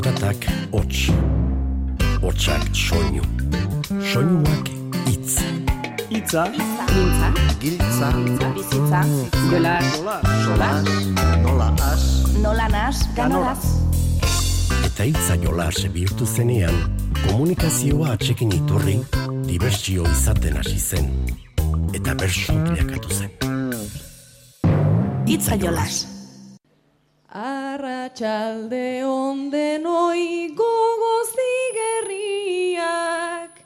Zaratak hots, hotsak soinu, soinuak itz. Itza, Mintza, Giltza, bizitza, jola, sola, nola as, nola nas, ganolaz. Eta hitza jolas bihurtu zenean, komunikazioa atxekin iturri, dibertsio izaten hasi zen. Eta bersu bilakatu zen. Itza jolas. Arratxalde onden oi gogozi gerriak,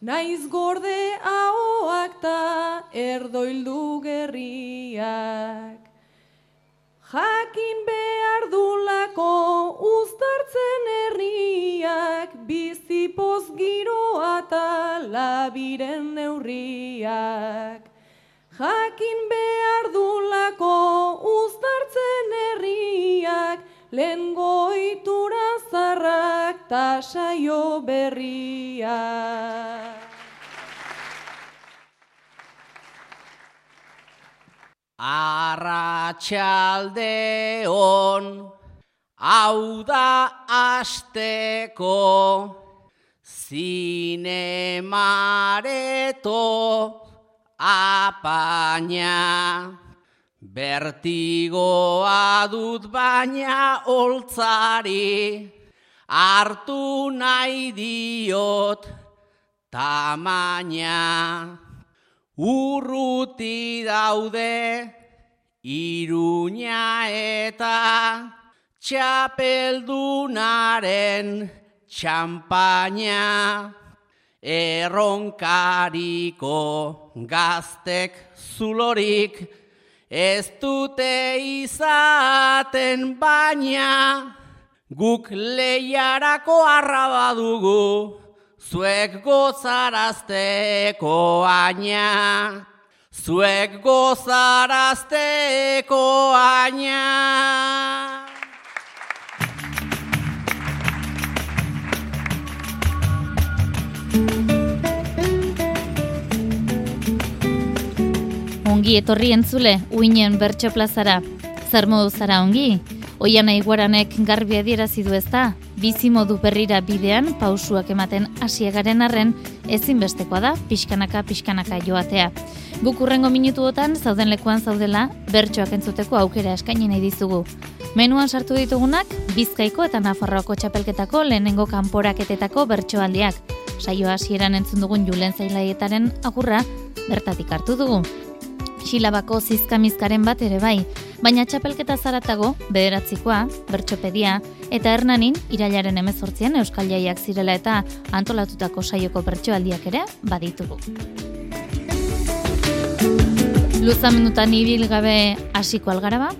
naiz gorde ahoak ta erdoildu gerriak. Jakin behar dulako uztartzen herriak, bizipoz giroa ta labiren neurriak. Jakin behar dulako uztartzen herriak, lehen goitura zarrak ta saio berriak. Arratxalde on, hau da asteko, zinemareto apaina. Bertigoa dut baina oltzari, hartu nahi diot tamaina. Urruti daude iruña eta txapeldunaren txampaina. Erronkariko gaztek zulorik ez dute izaten baina. Guk leiarako arraba dugu, zuek gozarazteko aina. Zuek gozarazteko aina. Ongi etorri entzule, uinen bertso plazara. Zer modu zara ongi? Oian aiguaranek garbi adierazi du ezta? Bizi modu berrira bidean pausuak ematen hasiegaren arren ezinbestekoa da pixkanaka pixkanaka joatea. Guk urrengo minutuotan zauden lekuan zaudela bertsoak entzuteko aukera eskaini nahi dizugu. Menuan sartu ditugunak Bizkaiko eta Nafarroako txapelketako lehenengo kanporaketetako bertsoaldiak. Saio hasieran entzun dugun Julen Zailaietaren agurra bertatik hartu dugu. Xilabako zizkamizkaren bat ere bai, baina txapelketa zaratago, bederatzikoa, bertxopedia, eta hernanin, irailaren emezortzien Euskal Jaiak zirela eta antolatutako saioko bertsoaldiak ere baditugu. Luzamendutan ibil gabe hasiko algara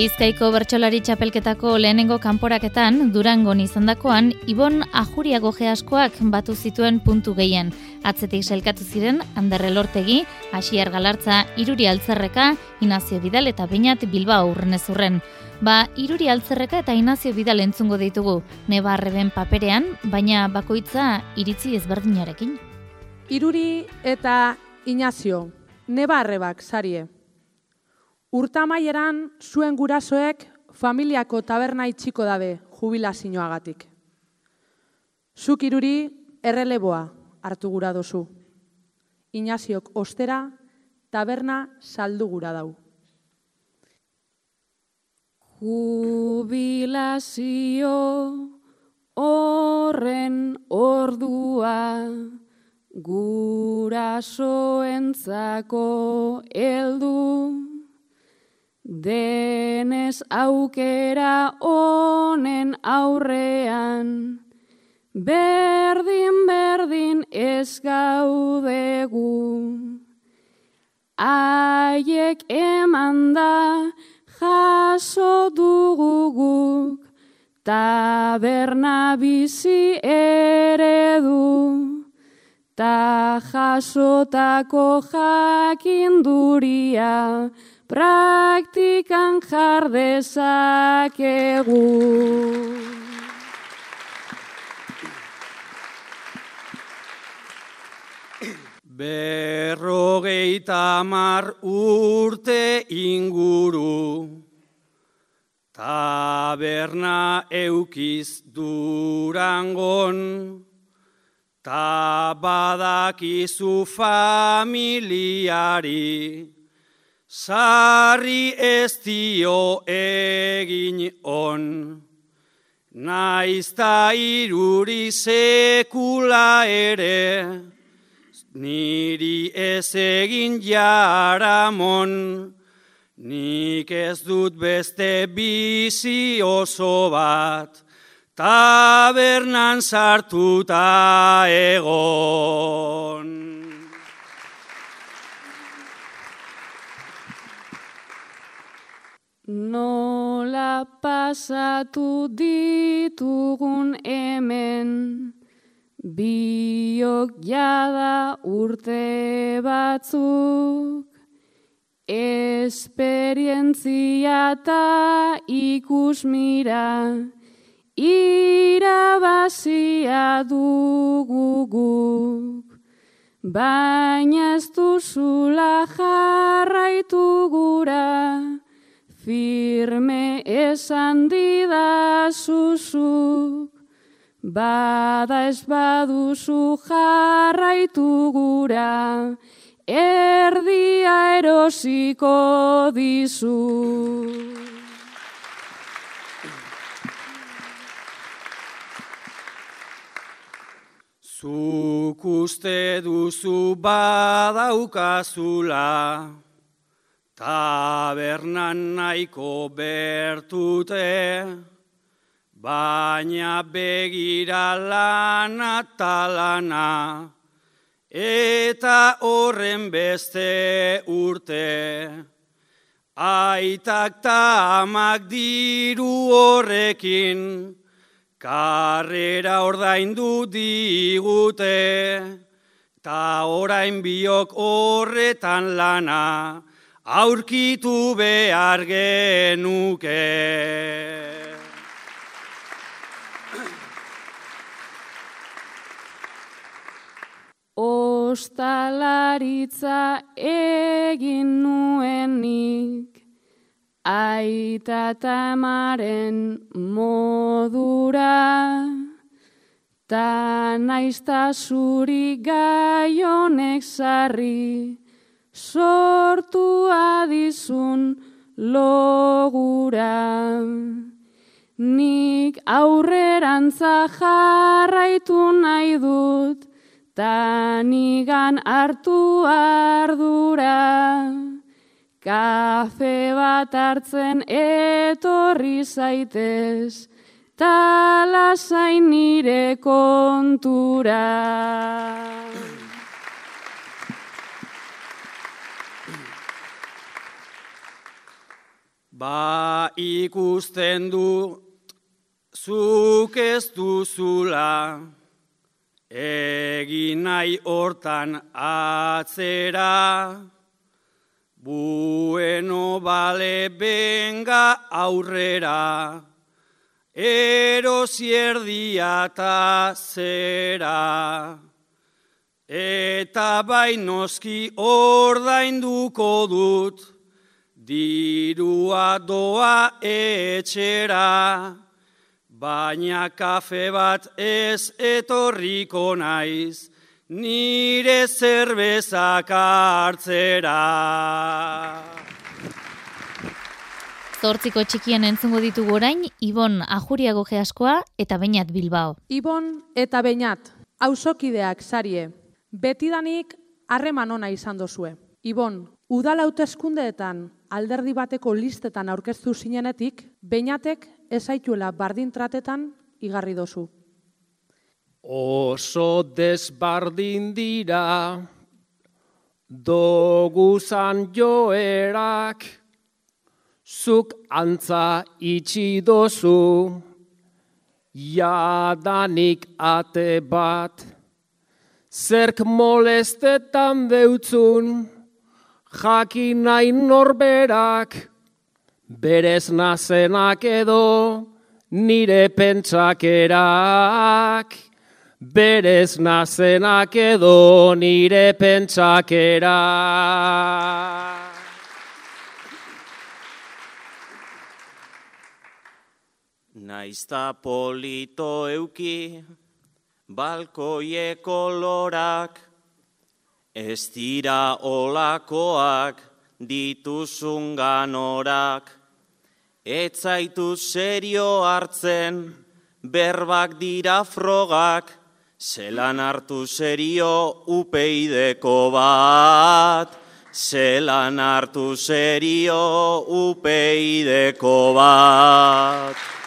Bizkaiko bertsolari txapelketako lehenengo kanporaketan Durangon izandakoan Ibon Ajuriago geaskoak batu zituen puntu gehien. Atzetik selkatu ziren Anderre Lortegi, Asier Galartza, Iruri Altzerreka, Inazio Bidal eta Beinat Bilbao urrenezurren. Ba, Iruri Altzerreka eta Inazio Bidal entzungo ditugu, neba arreben paperean, baina bakoitza iritzi ezberdinarekin. Iruri eta Inazio, neba arrebak sarie. Urtamaieran zuen gurasoek familiako taberna itxiko dabe jubilazioagatik. Zuk iruri erreleboa hartu gura dozu. Inaziok ostera taberna saldu gura dau. Jubilazio horren ordua gurasoentzako heldu Denez aukera honen aurrean, berdin berdin ez gaudegu. Aiek eman da jaso duguguk, taberna bizi eredu. Ta jasotako jakinduria, praktikan jar dezakegu. berrogeita mar urte inguru, taberna eukiz durangon, ta badakizu familiari, sarri ez dio egin on. Naizta iruri sekula ere, niri ez egin jaramon, nik ez dut beste bizi oso bat, tabernan sartuta egon. Nola pasatu ditugun hemen, biok jada urte batzuk, esperientzia eta ikusmira, irabazia duguguk. Baina ez duzula jarraitu gura, firme esan didazuzuk, bada ez baduzu jarraitu gura, erdia erosiko dizu. Zuk uste duzu badaukazula, tabernan nahiko bertute, baina begira lana talana, eta horren beste urte. Aitak ta amak diru horrekin, karrera ordaindu digute, ta orain biok horretan lana, aurkitu behar genuke. Ostalaritza egin nuenik, aita tamaren modura, ta naizta zuri gaionek sarri, sortu adizun logura. Nik aurrerantza jarraitu nahi dut, ta nigan hartu ardura. Kafe bat hartzen etorri zaitez, ta lasain nire kontura. Ba ikusten du zuk ez duzula, egin nahi hortan atzera, bueno bale benga aurrera, erosierdia eta zera. Eta bainoski ordainduko dut, dirua doa etxera, baina kafe bat ez etorriko naiz, nire zerbezak hartzera. Zortziko txikien entzungo ditugu orain, Ibon Ajuriago Geaskoa eta Beñat Bilbao. Ibon eta Beñat, auzokideak sarie, betidanik harreman ona izan dozue. Ibon, udala hauteskundeetan alderdi bateko listetan aurkeztu zinenetik, Beñatek ezaituela bardin tratetan igarri dozu. Oso desbardin dira doguzan joerak zuk antza itxi dozu jadanik ate bat zerk molestetan deutzun jakin nahi norberak berez nazenak edo nire pentsakerak berez nazenak edo nire pentsakera. Naizta polito euki, balkoie kolorak, ez dira olakoak dituzun ganorak, etzaitu serio hartzen, berbak dira frogak, zelan hartu serio upeideko bat, zelan hartu serio upeideko bat.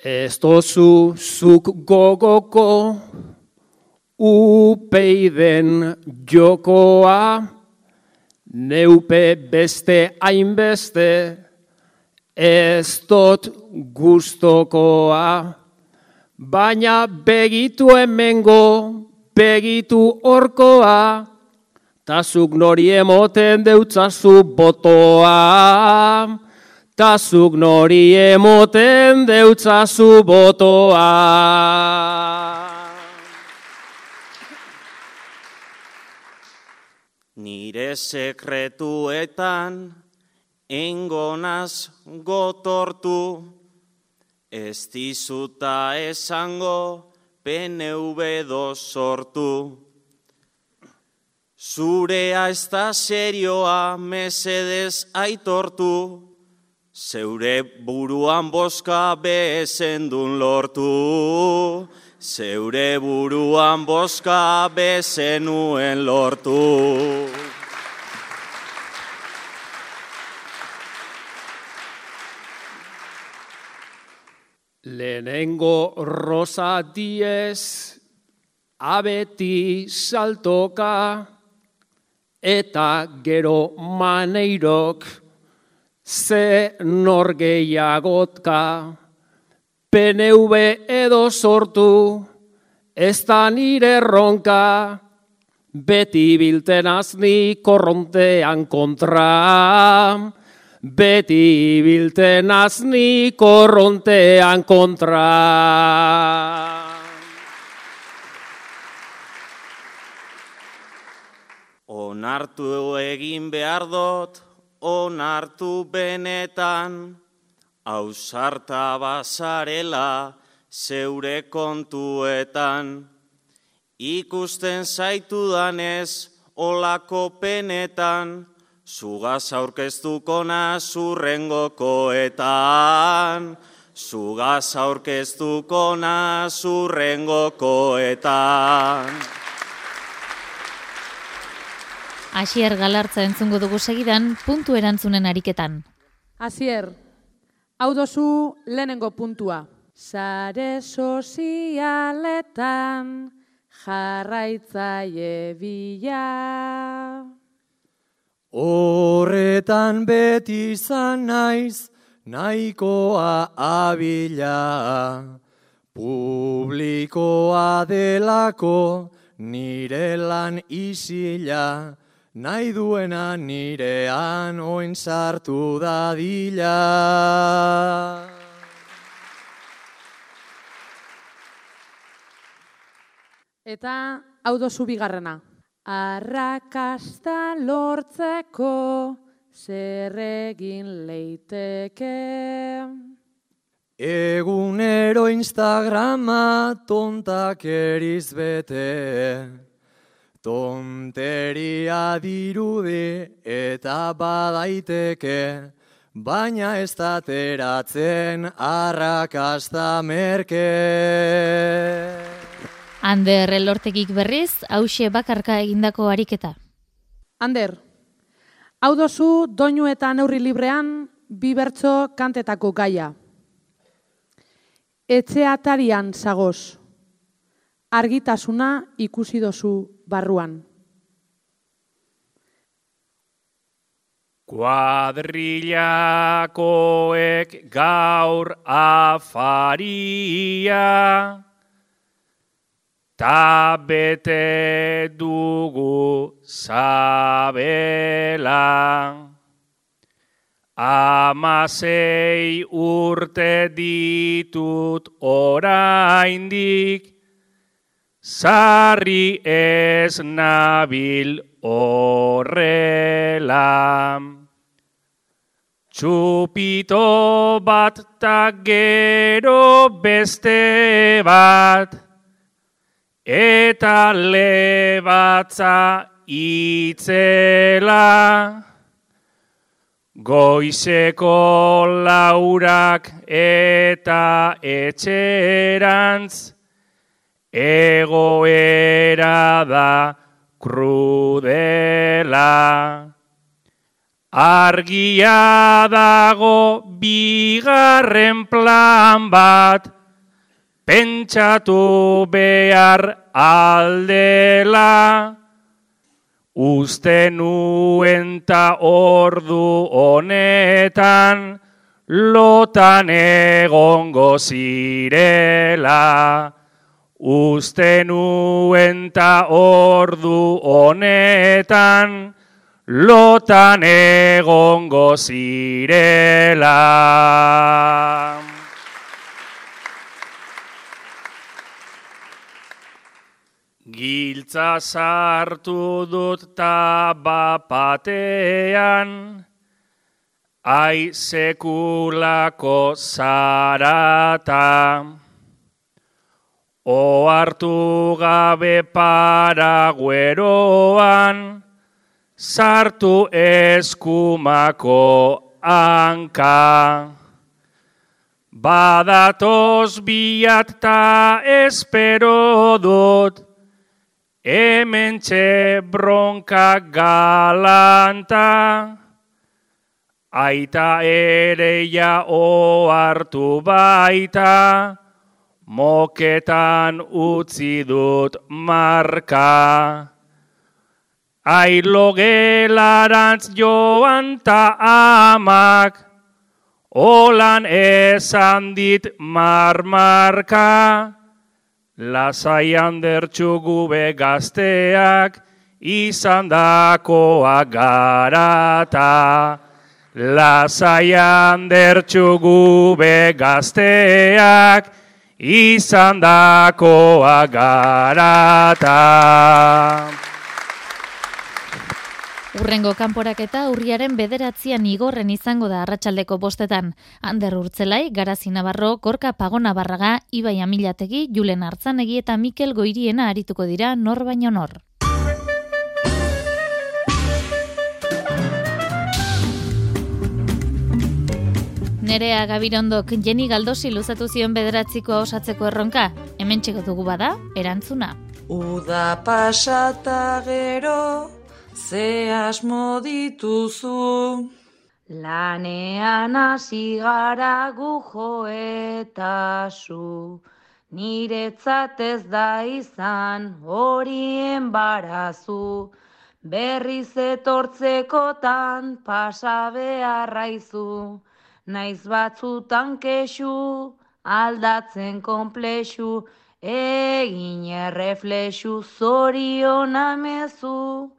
Ez dozu zuk gogoko upeiden jokoa, neupe beste hainbeste, ez dot gustokoa. Baina begitu hemengo, begitu orkoa, tazuk nori emoten deutzazu botoa. Tazuk nori emoten deutzazu botoa. Nire sekretuetan engonaz gotortu, ez dizuta esango PNV sortu. Zurea ez da serioa mesedez aitortu, zeure buruan boska bezendun lortu. Zeure buruan boska bezenuen lortu. Lehenengo rosa diez, abeti saltoka, eta gero maneirok, ze norgeiagotka. PNV edo sortu, ez da nire ronka, beti bilten azni korrontean kontra. Beti bilten azni korrontean kontra. Onartu egin behar dut, onartu benetan, ausarta bazarela zeure kontuetan. Ikusten zaitu danez olako penetan, zugaz aurkeztuko nazurrengokoetan. Zugaz aurkeztuko nazurrengokoetan. Asier galartza entzungo dugu segidan, puntu erantzunen ariketan. Asier, hau dozu lehenengo puntua. Sare sozialetan jarraitzaile bila. Horretan beti izan naiz, nahikoa abila. Publikoa delako, nire lan isila, nahi duena nirean oin sartu dadila. Eta hau dozu bigarrena. Arrakasta lortzeko zer egin leiteke. Egunero Instagrama tontak eriz bete. Tonteria dirudi eta badaiteke, baina ez da teratzen arrakasta merke. Ander elortekik berriz, hause bakarka egindako ariketa. Ander, hau dozu doinu eta neurri librean bi bertso kantetako gaia. Etxe atarian zagoz, argitasuna ikusi dozu barruan. Kuadrilakoek gaur afaria, ta bete dugu zabela. Amasei urte ditut oraindik, Sarri ez nabil horrela. Txupito bat ta gero beste bat, eta lebatza itzela. Goizeko laurak eta etxerantz, egoera da krudela. Argia dago bigarren plan bat, pentsatu behar aldela. Uste nuen ta ordu honetan, lotan egongo zirela. Uste nuen ta ordu honetan, lotan egongo zirela. Giltza sartu dut ta bapatean, ai sekulako zarata. Oartu gabe paragueroan, sartu eskumako hanka. Badatoz biat ta espero dut, hemen bronka galanta. Aita ere ja oartu baita, moketan utzi dut marka. Ailo gelarantz joan ta amak, holan esan dit marmarka. Lasaian dertxu gube gazteak, izan dakoak garata. Lasaian dertxu gube gazteak, izan dakoa garata. Urrengo kanporaketa urriaren bederatzian igorren izango da arratsaldeko bostetan. Ander urtzelai, Garazi Navarro, Korka Pagona Barraga, Ibai Amilategi, Julen Artzanegi eta Mikel Goiriena arituko dira nor baino nor. Nerea Gabirondok Jenny Galdosi luzatu zion bederatziko osatzeko erronka, hemen dugu bada, erantzuna. Uda pasata gero, ze asmo dituzu. Lanean hasi gara gujo eta su, niretzat ez da izan horien barazu, berriz etortzekotan pasa beharraizu naiz batzutan kexu, aldatzen konplexu, egin erreflexu zorion amezu,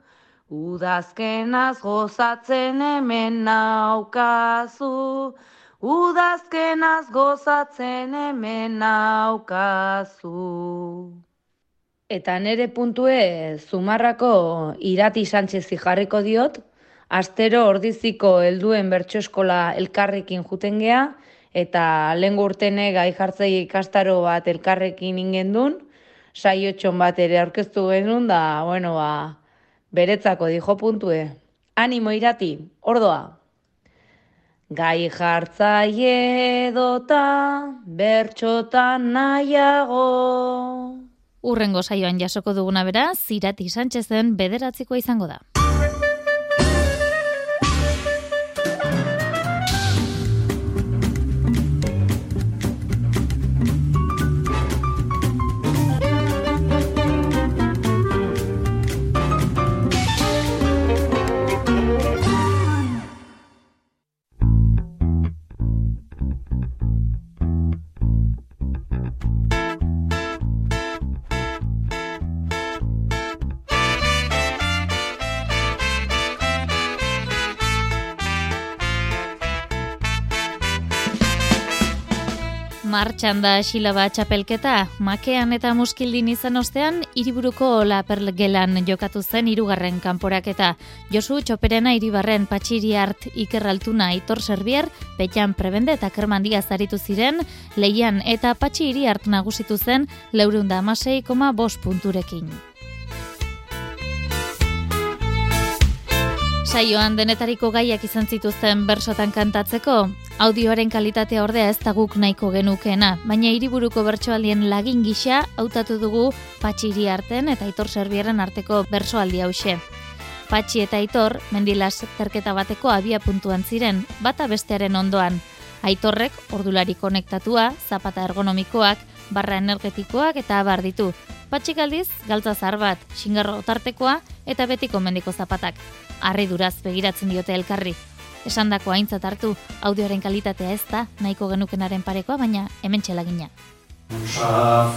udazkenaz gozatzen hemen naukazu, udazkenaz gozatzen hemen naukazu. Eta nere puntue, Zumarrako irati Sánchez jarriko diot, astero ordiziko helduen bertso eskola elkarrekin juten gea, eta lehen urtene gai jartzei ikastaro bat elkarrekin ingen duen, saiotxon bat ere aurkeztu genuen da, bueno, ba, beretzako dijo puntue. Animo irati, ordoa. Gai jartzaile edota bertxotan nahiago. Urrengo saioan jasoko duguna bera, Zirati Sánchezen bederatzikoa izango da. Martxan da xilaba txapelketa, makean eta muskildin izan ostean, hiriburuko lapergelan jokatu zen hirugarren kanporaketa. Josu txoperena hiribarren patxiri hart ikerraltuna itor serbier, petxan prebende eta kermandia zaritu ziren, leian eta patxiri hart nagusitu zen leurunda amasei koma bos punturekin. Saioan denetariko gaiak izan zituzten bersotan kantatzeko, audioaren kalitatea ordea ez da guk nahiko genukeena, baina hiriburuko bertsoaldien lagin gisa hautatu dugu patxiri arten eta itor serbieren arteko bersoaldi hause. Patxi eta Aitor mendilas terketa bateko abia puntuan ziren, bata bestearen ondoan. Aitorrek ordulari konektatua, zapata ergonomikoak, barra energetikoak eta abar ditu. Patxik aldiz, galtza zar bat, xingarro otartekoa eta betiko mendiko zapatak duraz begiratzen diote elkarri. Esan dako haintzat hartu, audioaren kalitatea ez da, nahiko genukenaren parekoa, baina hemen txelagina.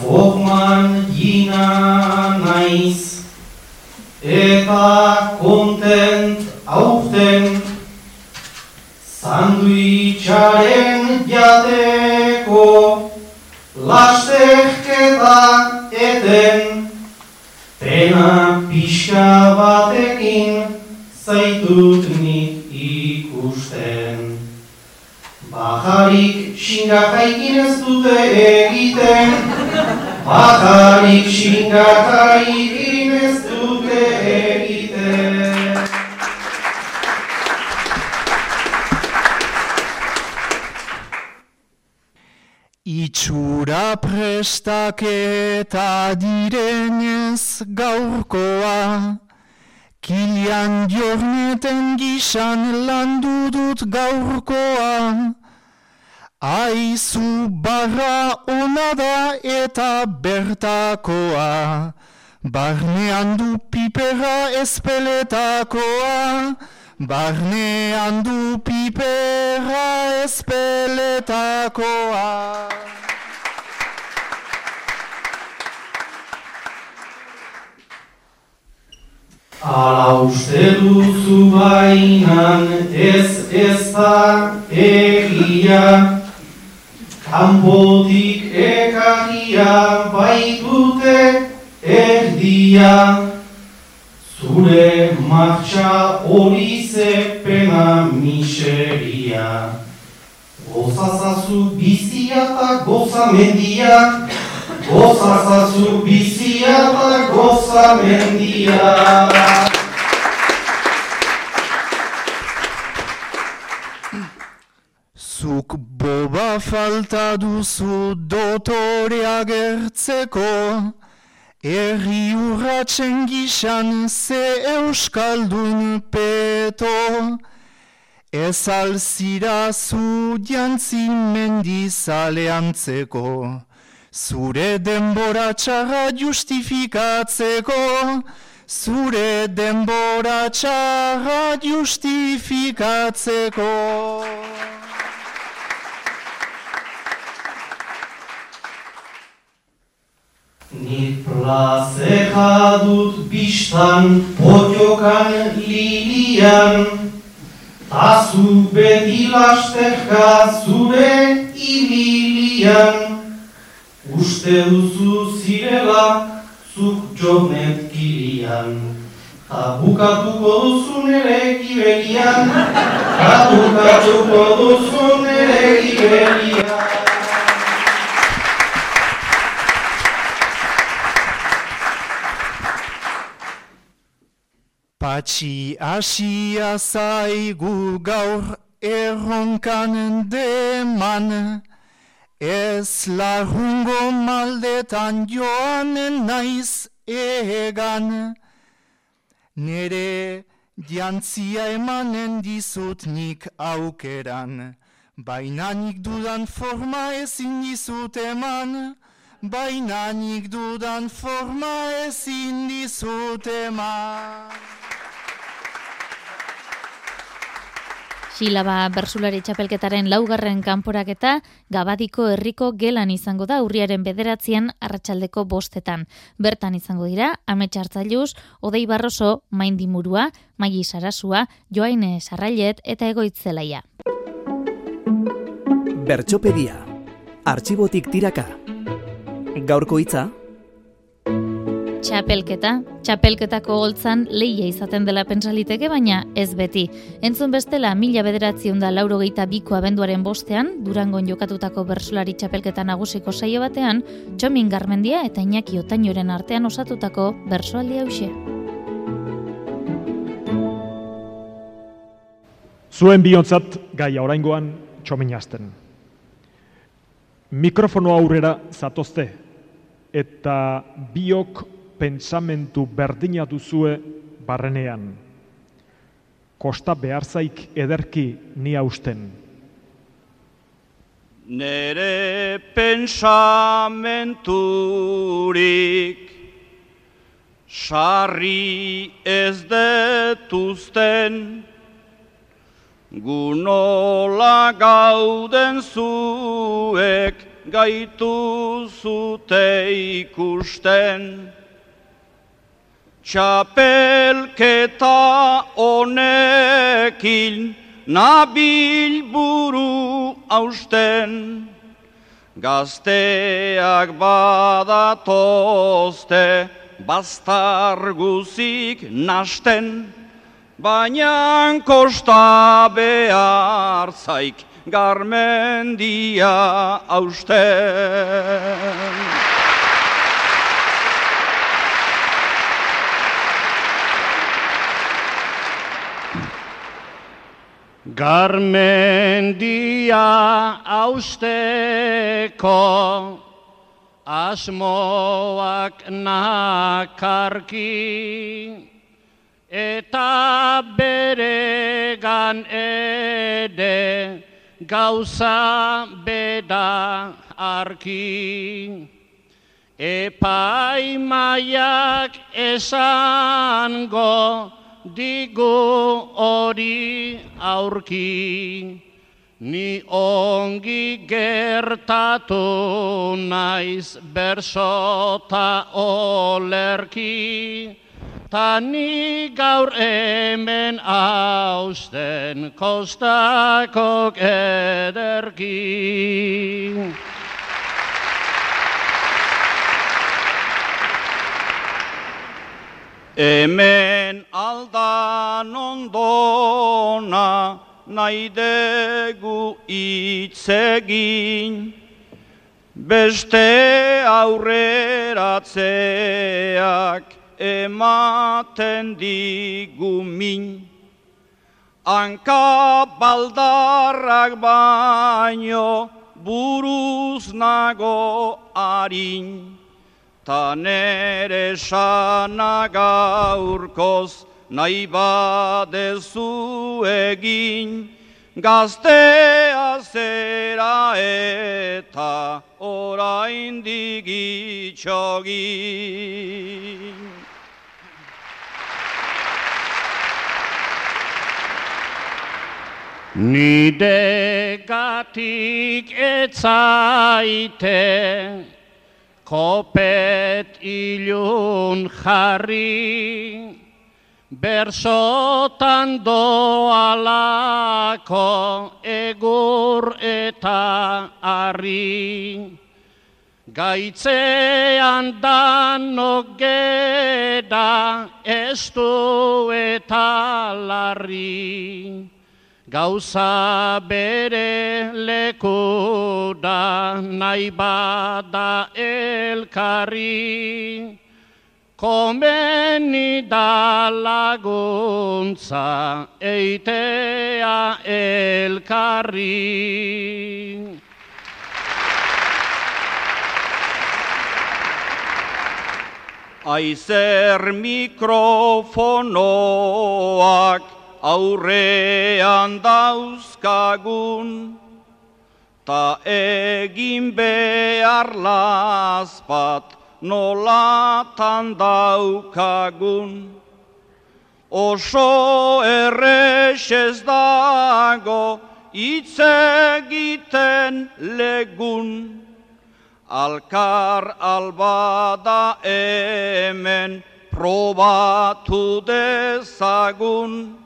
Forman jina naiz, eta kontent aurten, sanduitxaren jateko, lasteketa eten, pena pixka batekin, zaitut ni ikusten. Bajarik xingakaikin ez dute egiten, Bajarik xingakaikin ez dute egiten. Itxura prestaketa direnez gaurkoa, Kilian jorneten gisan landu dut gaurkoa, Aizu barra ona da eta bertakoa, Barnean du pipera espeletakoa, Barnean du pipera espeletakoa. Ala uste duzu bainan ez ez da egia, Kampotik ekagia baitute erdia, Zure martxa hori zepena miseria. Gozazazu bizia eta gozamendia, Gozazazu bizia eta goza mendia. Zuk boba falta duzu dotorea gertzeko, Erri urratzen gizan ze euskaldun peto, Ez alzira zu jantzi mendizaleantzeko. Zure denbora txarra justifikatzeko, zure denbora txarra justifikatzeko. Ni plazera dut biztan potiokan lilian, Azu beti lasterka zure ibilian, Uste duzu zirela, zuk jomet kirian. Ta bukatuko duzu nere gibelian, ta bukatuko duzu nere gibelian. Patxi asia zaigu gaur erronkan deman, Ez lagungo maldetan joanen naiz egan, nere jantzia emanen dizut nik aukeran, baina nik dudan forma ezin dizut eman, baina nik dudan forma ezin dizut eman. Xilaba bersulari txapelketaren laugarren kanporaketa gabadiko herriko gelan izango da urriaren bederatzean arratsaldeko bostetan. Bertan izango dira, ametxartzailuz, odei barroso, maindimurua, maigi sarasua, joaine sarrailet eta egoitzelaia. Bertxopedia. artxibotik tiraka. Gaurko hitza Txapelketa, txapelketako holtzan leia izaten dela pentsaliteke, baina ez beti. Entzun bestela, mila bederatziun da lauro geita biko abenduaren bostean, durangon jokatutako bersulari txapelketa nagusiko saio batean, txomin garmendia eta inaki otainoren artean osatutako bersualdi hause. Zuen biontzat gaia oraingoan txomin hasten. Mikrofono aurrera zatozte eta biok pentsamentu berdina duzue barrenean. Kosta behar zaik ederki ni hausten. Nere pensamenturik sarri ez detuzten gunola gauden zuek gaitu zute ikusten. Txapelketa honekin nabil buru hausten, gazteak badatozte bastarguzik nasten, baina kosta behar zaik garmendia hausten. Garmendia austeko asmoak nakarki eta beregan ede gauza beda arki. Epaimaiak esango digo hori aurki, ni ongi gertatu naiz bersota olerki, ta ni gaur hemen austen kostakok ederki. Hemen aldan ondona nahi dugu itzegin, beste aurreratzeak ematen digu min. Anka baldarrak baino buruz nago harin, Ta nere sana gaurkoz nahi badezu egin, gaztea zera eta orain digitxogin. Nide gatik etzaite, kopet ilun jarri, bersotan doalako egur eta arri. Gaitzean danok geda ez du eta larri. Gauza bere leku da nahi bada elkarri, komeni da laguntza eitea elkarri. Aizer mikrofonoak aurrean dauzkagun, ta egin behar laspat nolatan daukagun. Oso errex ez dago hitz egiten legun, alkar albada hemen probatu dezagun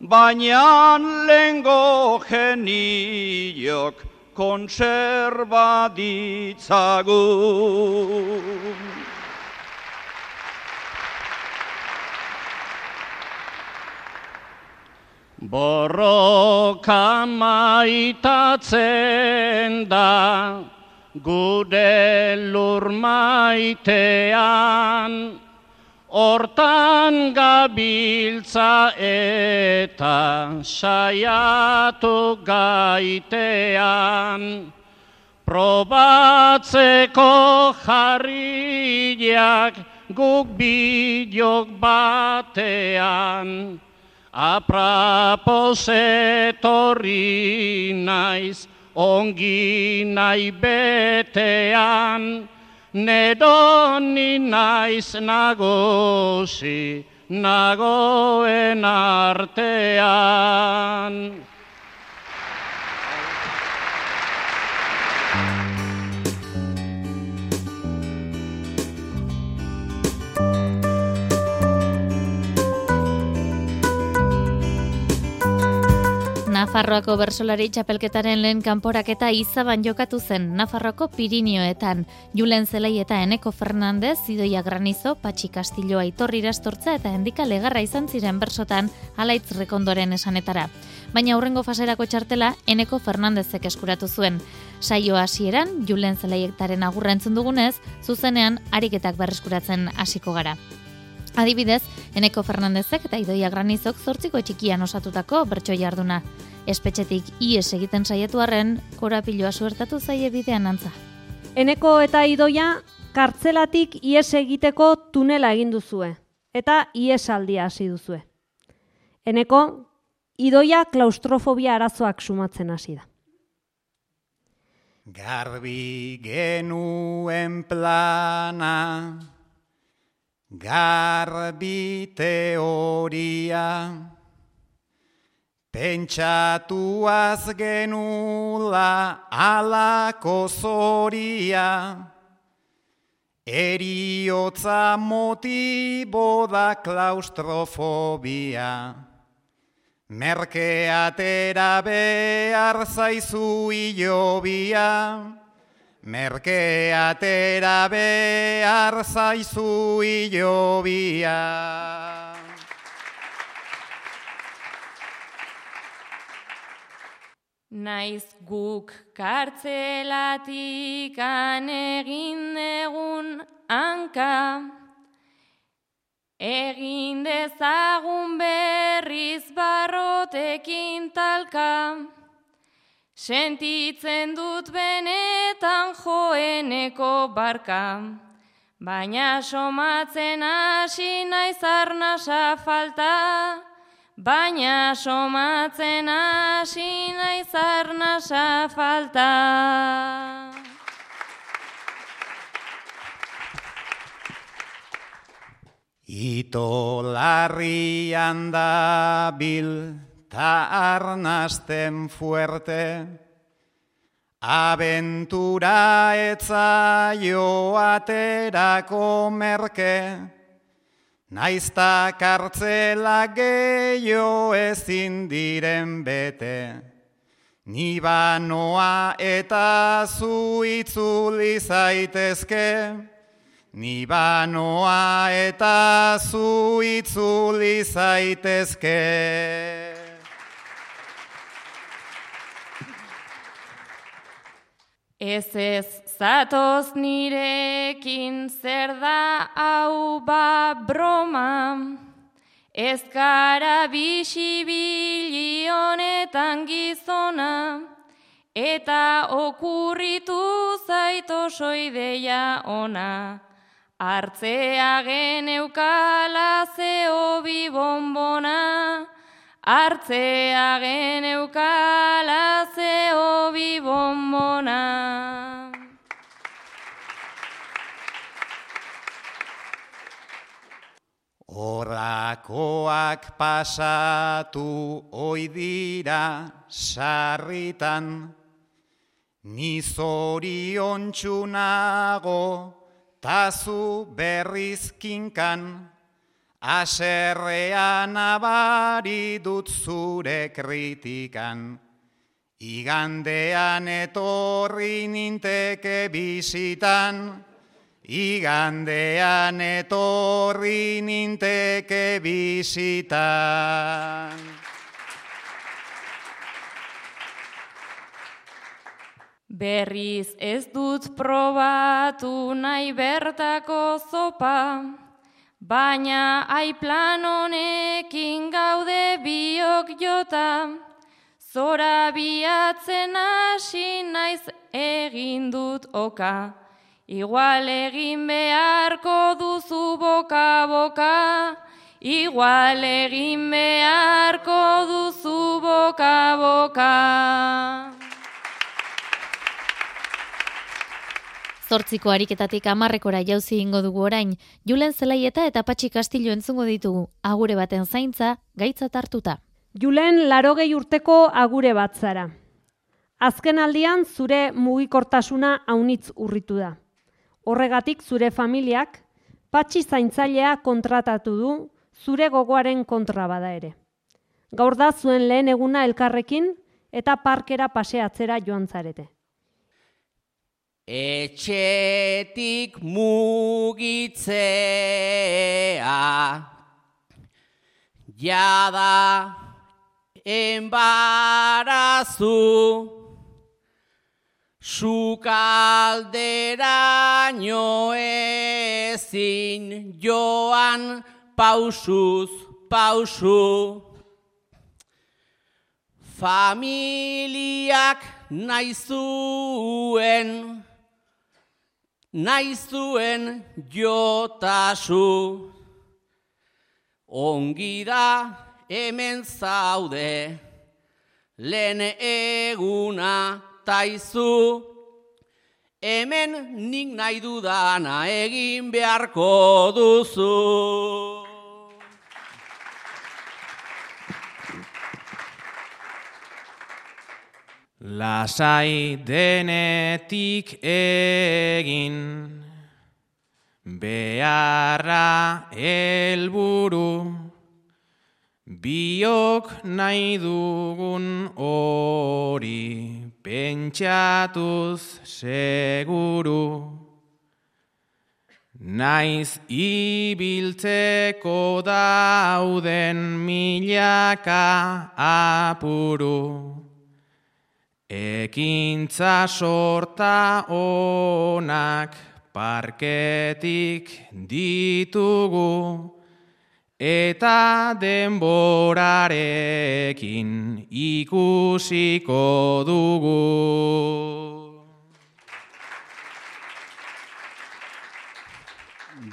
baina lengo geniok kontserba ditzagun. Borroka maitatzen da gure lur maitean, hortan gabiltza eta saiatu gaitean. Probatzeko jarriak guk bidok batean, aprapos etorri naiz, ongi nahi betean, nedoni naiz nagosi, nagoen artean. Nafarroako bersolari txapelketaren lehen kanporaketa izaban jokatu zen Nafarroako Pirinioetan. Julen Zelei eta Eneko Fernandez, Idoia Granizo, Patxi Kastilloa Itorri Irastortza eta Endika Legarra izan ziren bersotan alaitz rekondoren esanetara. Baina aurrengo faserako txartela Eneko Fernandezek eskuratu zuen. Saio hasieran Julen Zeleietaren agurra entzun dugunez, zuzenean ariketak berreskuratzen hasiko gara. Adibidez, Eneko Fernandezek eta Idoia Granizok zortziko txikian osatutako bertso jarduna. Espetxetik ies egiten saiatu arren, korapiloa suertatu zaie bidean antza. Eneko eta Idoia kartzelatik ies egiteko tunela egin duzue eta iesaldia hasi duzue. Eneko, Idoia klaustrofobia arazoak sumatzen hasi da. Garbi genuen plana, Garbi teoria, pentsatuaz genula alako zoria, eriotza motibo da klaustrofobia. Merke atera behar zaizu ilobia, Merke atera behar zaizu ilobia. Naiz guk kartzelatik egin egun hanka, egin dezagun berriz barrotekin talka, Sentitzen dut benetan joeneko barka, baina somatzen hasi naiz arnasa falta, baina somatzen hasi naiz arnasa falta. Ito larrian da bil ta arnasten fuerte, aventura etza joaterako merke, naizta kartzela gehiago ezin diren bete, ni banoa eta zu itzuli zaitezke, Ni banoa eta zu itzuli zaitezke. Ez ez zatoz nirekin zer da hau ba broma, ez gara bisibili honetan gizona, eta okurritu zaito soideia ona. Artzea geneukala zeo bi bombona, hartzea geneukala zeo bi bombona. Horrakoak pasatu oidira sarritan, ni zorion txunago tazu berrizkinkan, Aserrean abari dut zure kritikan, Igandean etorri ninteke bizitan, Igandean etorri ninteke bizitan. Berriz ez dut probatu nahi bertako zopa, baina aiplan honekin gaude biok jota, zora biatzen hasi naiz egin dut oka, igual egin beharko duzu boka boka, igual egin beharko duzu boka boka. Zortziko ariketatik amarrekora jauzi ingo dugu orain, Julen Zelaieta eta Patxi Kastillo entzungo ditugu, agure baten zaintza, gaitza hartuta. Julen larogei urteko agure bat zara. Azken aldian zure mugikortasuna haunitz urritu da. Horregatik zure familiak, Patxi zaintzailea kontratatu du zure gogoaren kontra bada ere. Gaur da zuen lehen eguna elkarrekin eta parkera paseatzera joan zarete. Etxetik mugitzea Jada enbarazu Sukaldera ezin joan pausuz pausu. Familiak naizuen nahi zuen jotasu. Ongi da hemen zaude, lehen eguna taizu. Hemen nik nahi dudana egin beharko duzu. Lasai denetik egin beharra helburu biok nahi dugun hori pentsatuz seguru. Naiz ibiltzeko dauden milaka apuru Ekintza sorta onak parketik ditugu eta denborarekin ikusiko dugu.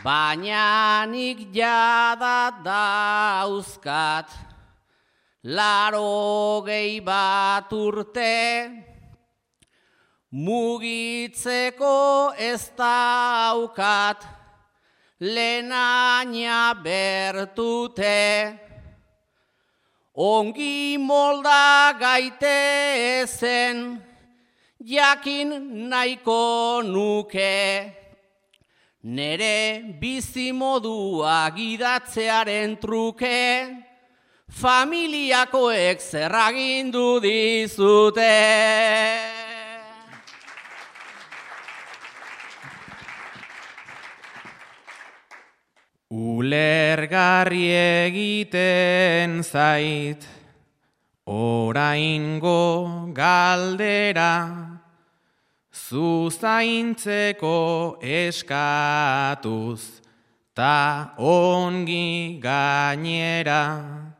Baina nik jada dauzkat laro gehi bat urte, mugitzeko ez daukat, lehenaina bertute, ongi molda gaite zen, jakin nahiko nuke, nere bizimodua gidatzearen truke, familiakoek zerragindu dizute. Ulergarri egiten zait, oraingo galdera, zuzaintzeko eskatuz, ta ongi gainera.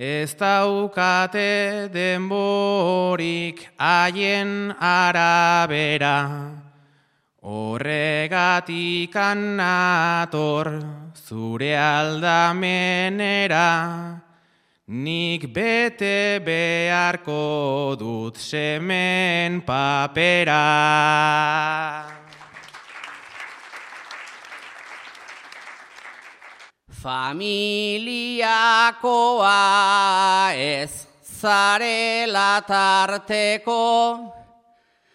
Ez daukate denborik haien arabera, horregatik anator zure aldamenera, nik bete beharko dut semen papera. Familiakoa ez zarela tarteko,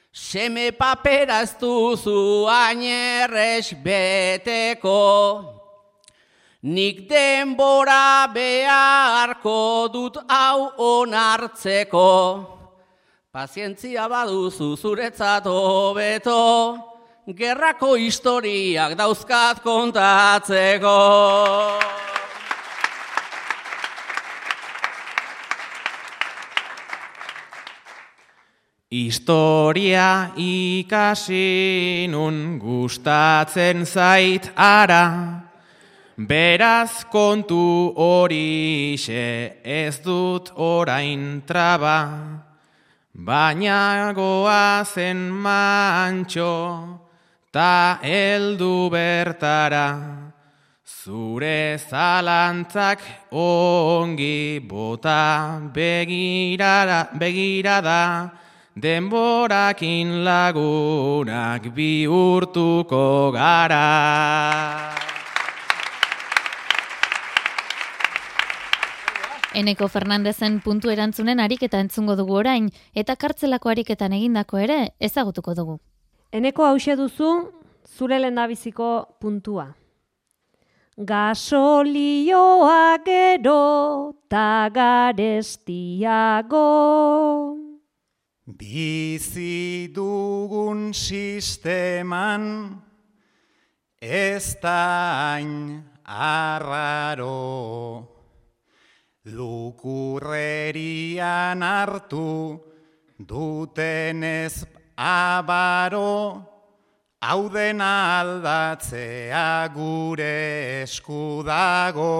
seme papera ez duzu ainerrez beteko. Nik denbora beharko dut hau onartzeko, Pazientzia baduzu zuretzat hobeto, gerrako historiak dauzkat kontatzeko. Historia ikasi nun gustatzen zait ara, beraz kontu horixe ez dut orain traba, baina goazen mantxo ta heldu bertara. Zure zalantzak ongi bota begirada, begirada denborakin lagunak bihurtuko gara. Eneko Fernandezen puntu erantzunen ariketa entzungo dugu orain, eta kartzelako ariketan egindako ere ezagutuko dugu. Eneko hause duzu, zure lendabiziko puntua. Gasolioa gero ta garestiago. Bizi dugun sisteman ez da hain arraro. Lukurrerian hartu dutenez abaro, hau dena aldatzea gure eskudago.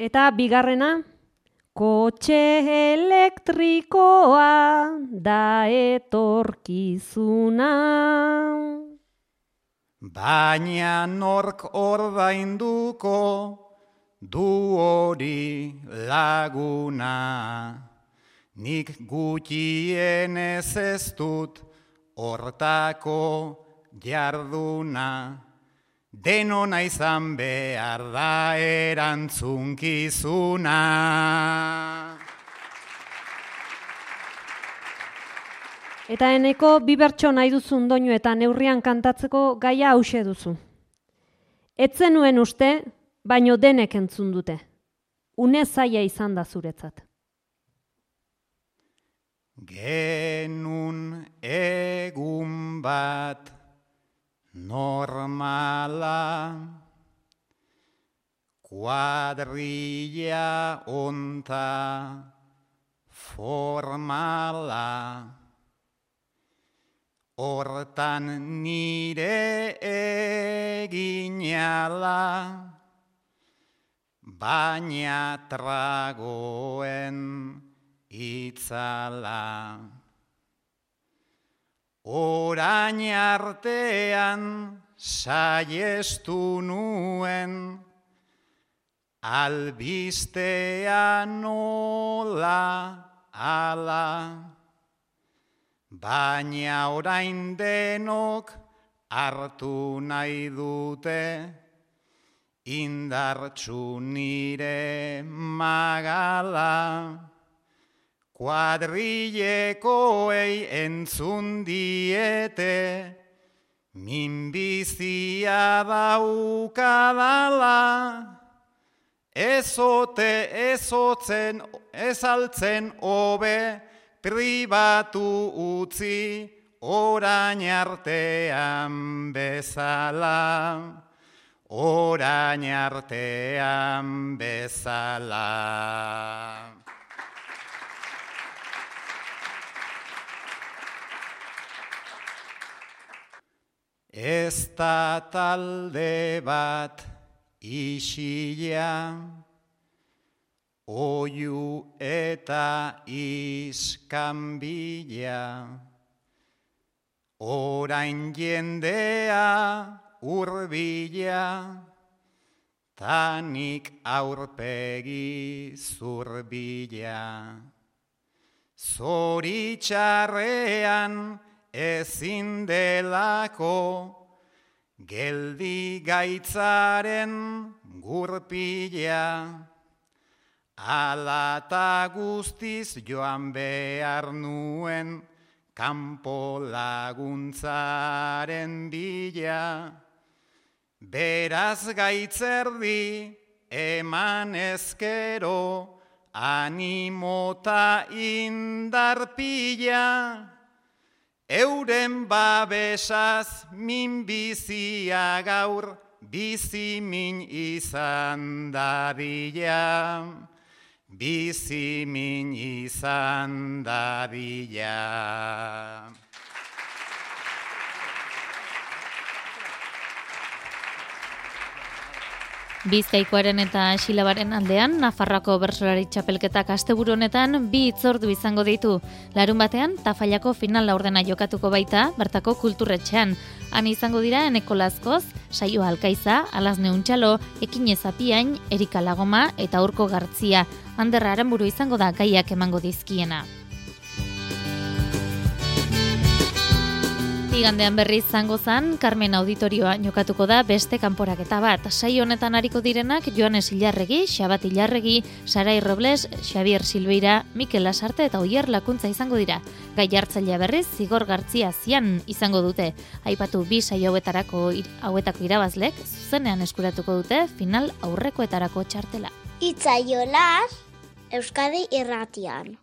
Eta bigarrena, kotxe elektrikoa da etorkizuna. Baina nork ordainduko du hori laguna. Nik gutienez ez dut hortako jarduna. Denona izan behar da erantzunkizuna. Eta eneko bi bertso nahi duzun doinu eta neurrian kantatzeko gaia hause duzu. Etzen nuen uste, baino denek entzun dute. Une zaia izan da zuretzat. Genun egun bat normala kuadrilla onta formala hortan nire eginala baina tragoen itzala. Orain artean saiestu nuen, albistea nola ala. Baina orain denok hartu nahi dute, indartsu nire magala. Kuadrillekoei entzun diete, minbizia daukadala, ezote ezotzen ezaltzen hobe, pribatu utzi orain artean bezala, orain artean bezala. Ez da talde bat isila, oiu eta iskanbila, orain jendea urbila, tanik aurpegi zurbila. Zoritxarrean, ezin delako geldi gaitzaren gurpila alata guztiz joan behar nuen kanpo laguntzaren bila beraz gaitzerdi eman ezkero, animota indarpila, euren babesaz min bizia gaur, bizi min izan dadila, bizi min izan dadila. Bizkaikoaren eta Xilabaren aldean, Nafarroako bersolari txapelketak asteburu honetan bi itzordu izango ditu. Larun batean, Tafaiako final laurdena jokatuko baita, bertako kulturretxean. Han izango dira eneko lazkoz, saio alkaiza, alazne untxalo, ekin ezapiain, erika lagoma eta urko gartzia. Handerra buru izango da gaiak emango dizkiena. Igandean berriz zango zan, Carmen Auditorioa jokatuko da beste kanporaketa bat. Sai honetan hariko direnak Joanes Ilarregi, Xabat Ilarregi, Sarai Robles, Xavier Silveira, Mikel Lasarte eta Oier Lakuntza izango dira. Gai hartzailea berriz, Zigor Gartzia zian izango dute. Aipatu bi sai hauetarako hauetako irabazlek, zuzenean eskuratuko dute final aurrekoetarako txartela. Itzaiolar, Euskadi irratian.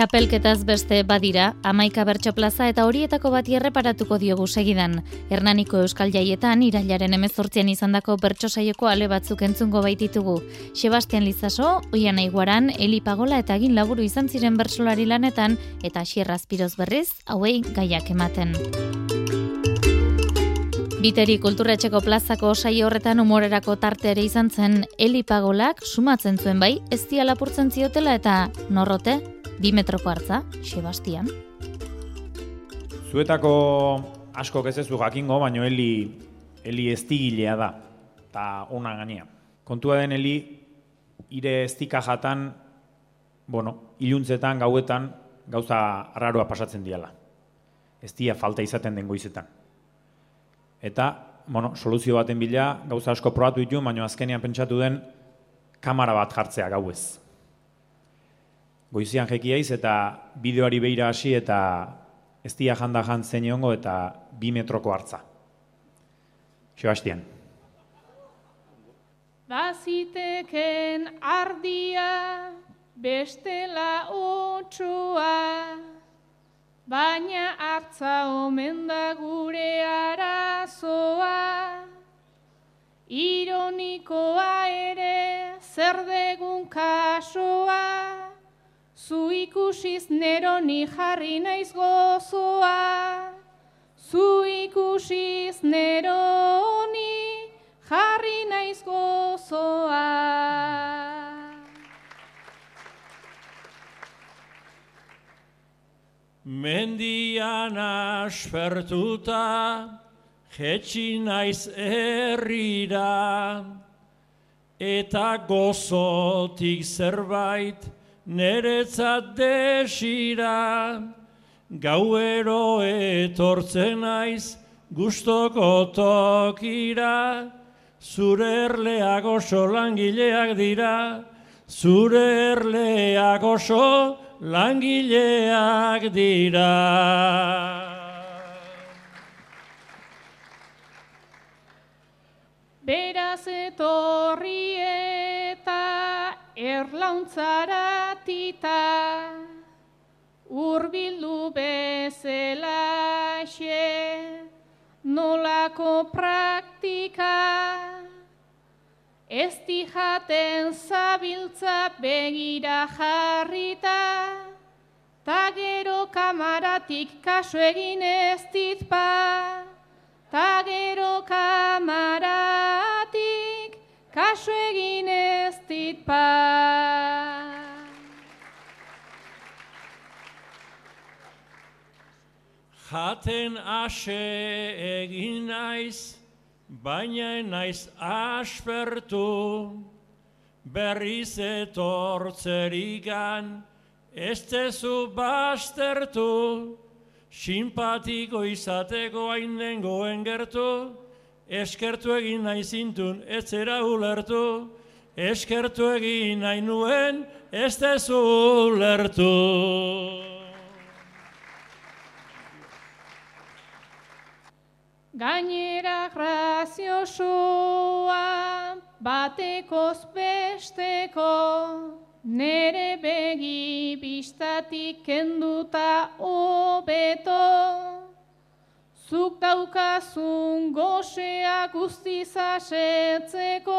Txapelketaz beste badira, amaika bertso plaza eta horietako bati erreparatuko diogu segidan. Hernaniko Euskal Jaietan, irailaren emezortzian izandako bertso saioko ale batzuk entzungo baititugu. Sebastian Lizaso, Oian Aiguaran, Eli Pagola eta egin laburu izan ziren bertsolari lanetan eta Xierra Azpiroz berriz, hauei gaiak ematen. Biteri kulturretxeko plazako osai horretan umorerako tarte ere izan zen Eli Pagolak sumatzen zuen bai, ez lapurtzen ziotela eta norrote, bi metroko hartza, Sebastian. Zuetako asko ez zu jakingo, baino heli, heli estigilea da, eta ona gainea. Kontua den heli, ire estika jatan, bueno, iluntzetan, gauetan, gauza arraroa pasatzen diala. Ez dia falta izaten den goizetan. Eta, bueno, soluzio baten bila, gauza asko probatu ditu, baina azkenean pentsatu den, kamera bat jartzea gauez goizian jekiaiz eta bideoari beira hasi eta ez dia janda jantzen jongo eta bi metroko hartza. Sebastian. Baziteken ardia bestela otxoa, baina hartza omen da gure arazoa. Ironikoa ere zer degun kasoa, Zu ikusiz neroni jarri naiz gozoa, Zu ikusiz neroni jarri naiz gozoa. Mendian aspertuta, jetxi naiz herrira, eta gozotik zerbait, neretzat desira, gauero etortzen naiz gustoko tokira, zure erleak oso langileak dira, zure erleak oso langileak dira. Beraz etorri erlauntzara urbildu bezela xe nolako praktika ez jaten zabiltza begira jarrita ta gero kamaratik kaso egin ez ditpa ta gero kamaratik kaso egin ez ditpa. Jaten ase egin naiz, baina naiz aspertu, berriz etortzerigan, ez tezu bastertu, simpatiko izateko hain dengoen gertu, eskertu egin nahi zintun, ez zera ulertu, eskertu egin nahi nuen, ez dezu ulertu. Gainera graziosua batekoz besteko, nere begi bistatik kenduta hobeto, Zuk daukazun gozea guztiz asetzeko,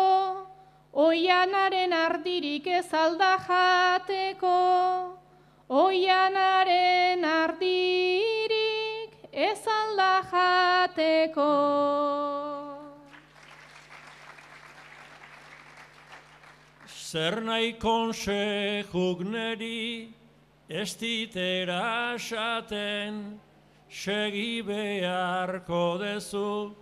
oianaren ardirik ez alda jateko, oianaren ardirik ez alda jateko. Zer nahi konsejuk neri, ez ditera esaten, segi beharko dezu,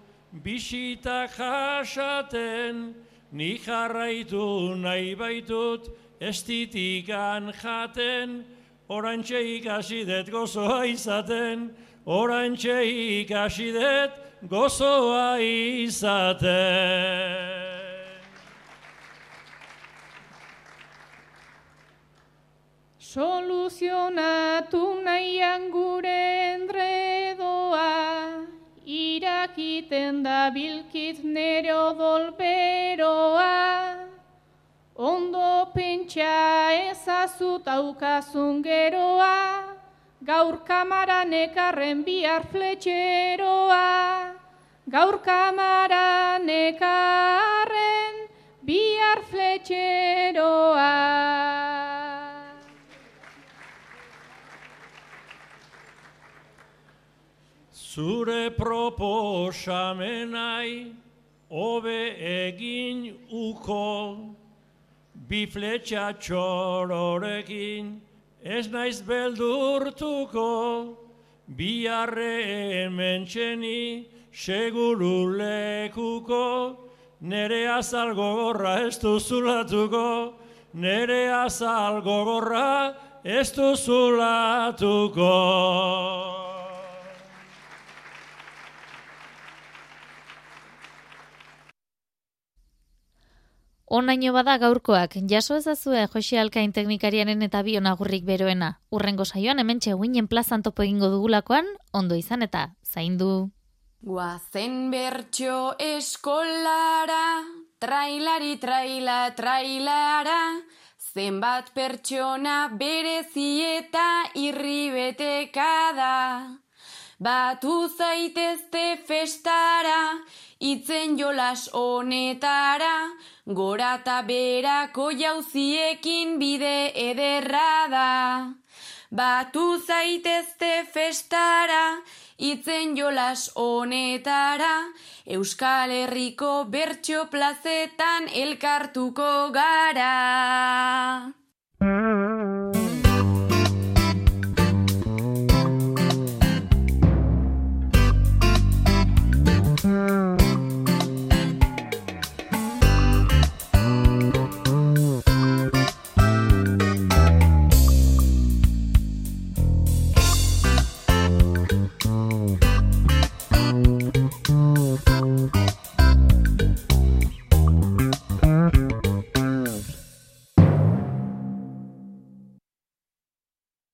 bisitak jasaten, ni jarraitu nahi baitut, ez ditikan jaten, orantxe ikasi det gozoa izaten, orantxe ikasi det gozoa izaten. Soluzionatu nahian gure endredoa, irakiten da bilkit nere odolberoa. Ondo pentsa ezazut aukazun geroa, gaur kamaran ekarren bihar fletxeroa. Gaur kamaran ekarren bihar fletxeroa. Zure proposamenai hobe egin uko, bi fletxa txororekin ez naiz beldurtuko, bi arre hemen txeni seguru lekuko, nere azal gogorra ez duzulatuko, nere azal gogorra ez duzulatuko. Onaino bada gaurkoak, jaso ezazue Jose Alkain teknikarianen eta bion agurrik beroena. Urrengo saioan hemen txeguinen plazan topo egingo dugulakoan, ondo izan eta zaindu. Guazen bertxo eskolara, trailari traila trailara, zenbat pertsona berezieta irribeteka da. Batu zaitezte festara, itzen jolas honetara, gora eta berako jauziekin bide ederra da. Batu zaitezte festara, itzen jolas honetara, Euskal Herriko bertso plazetan elkartuko gara.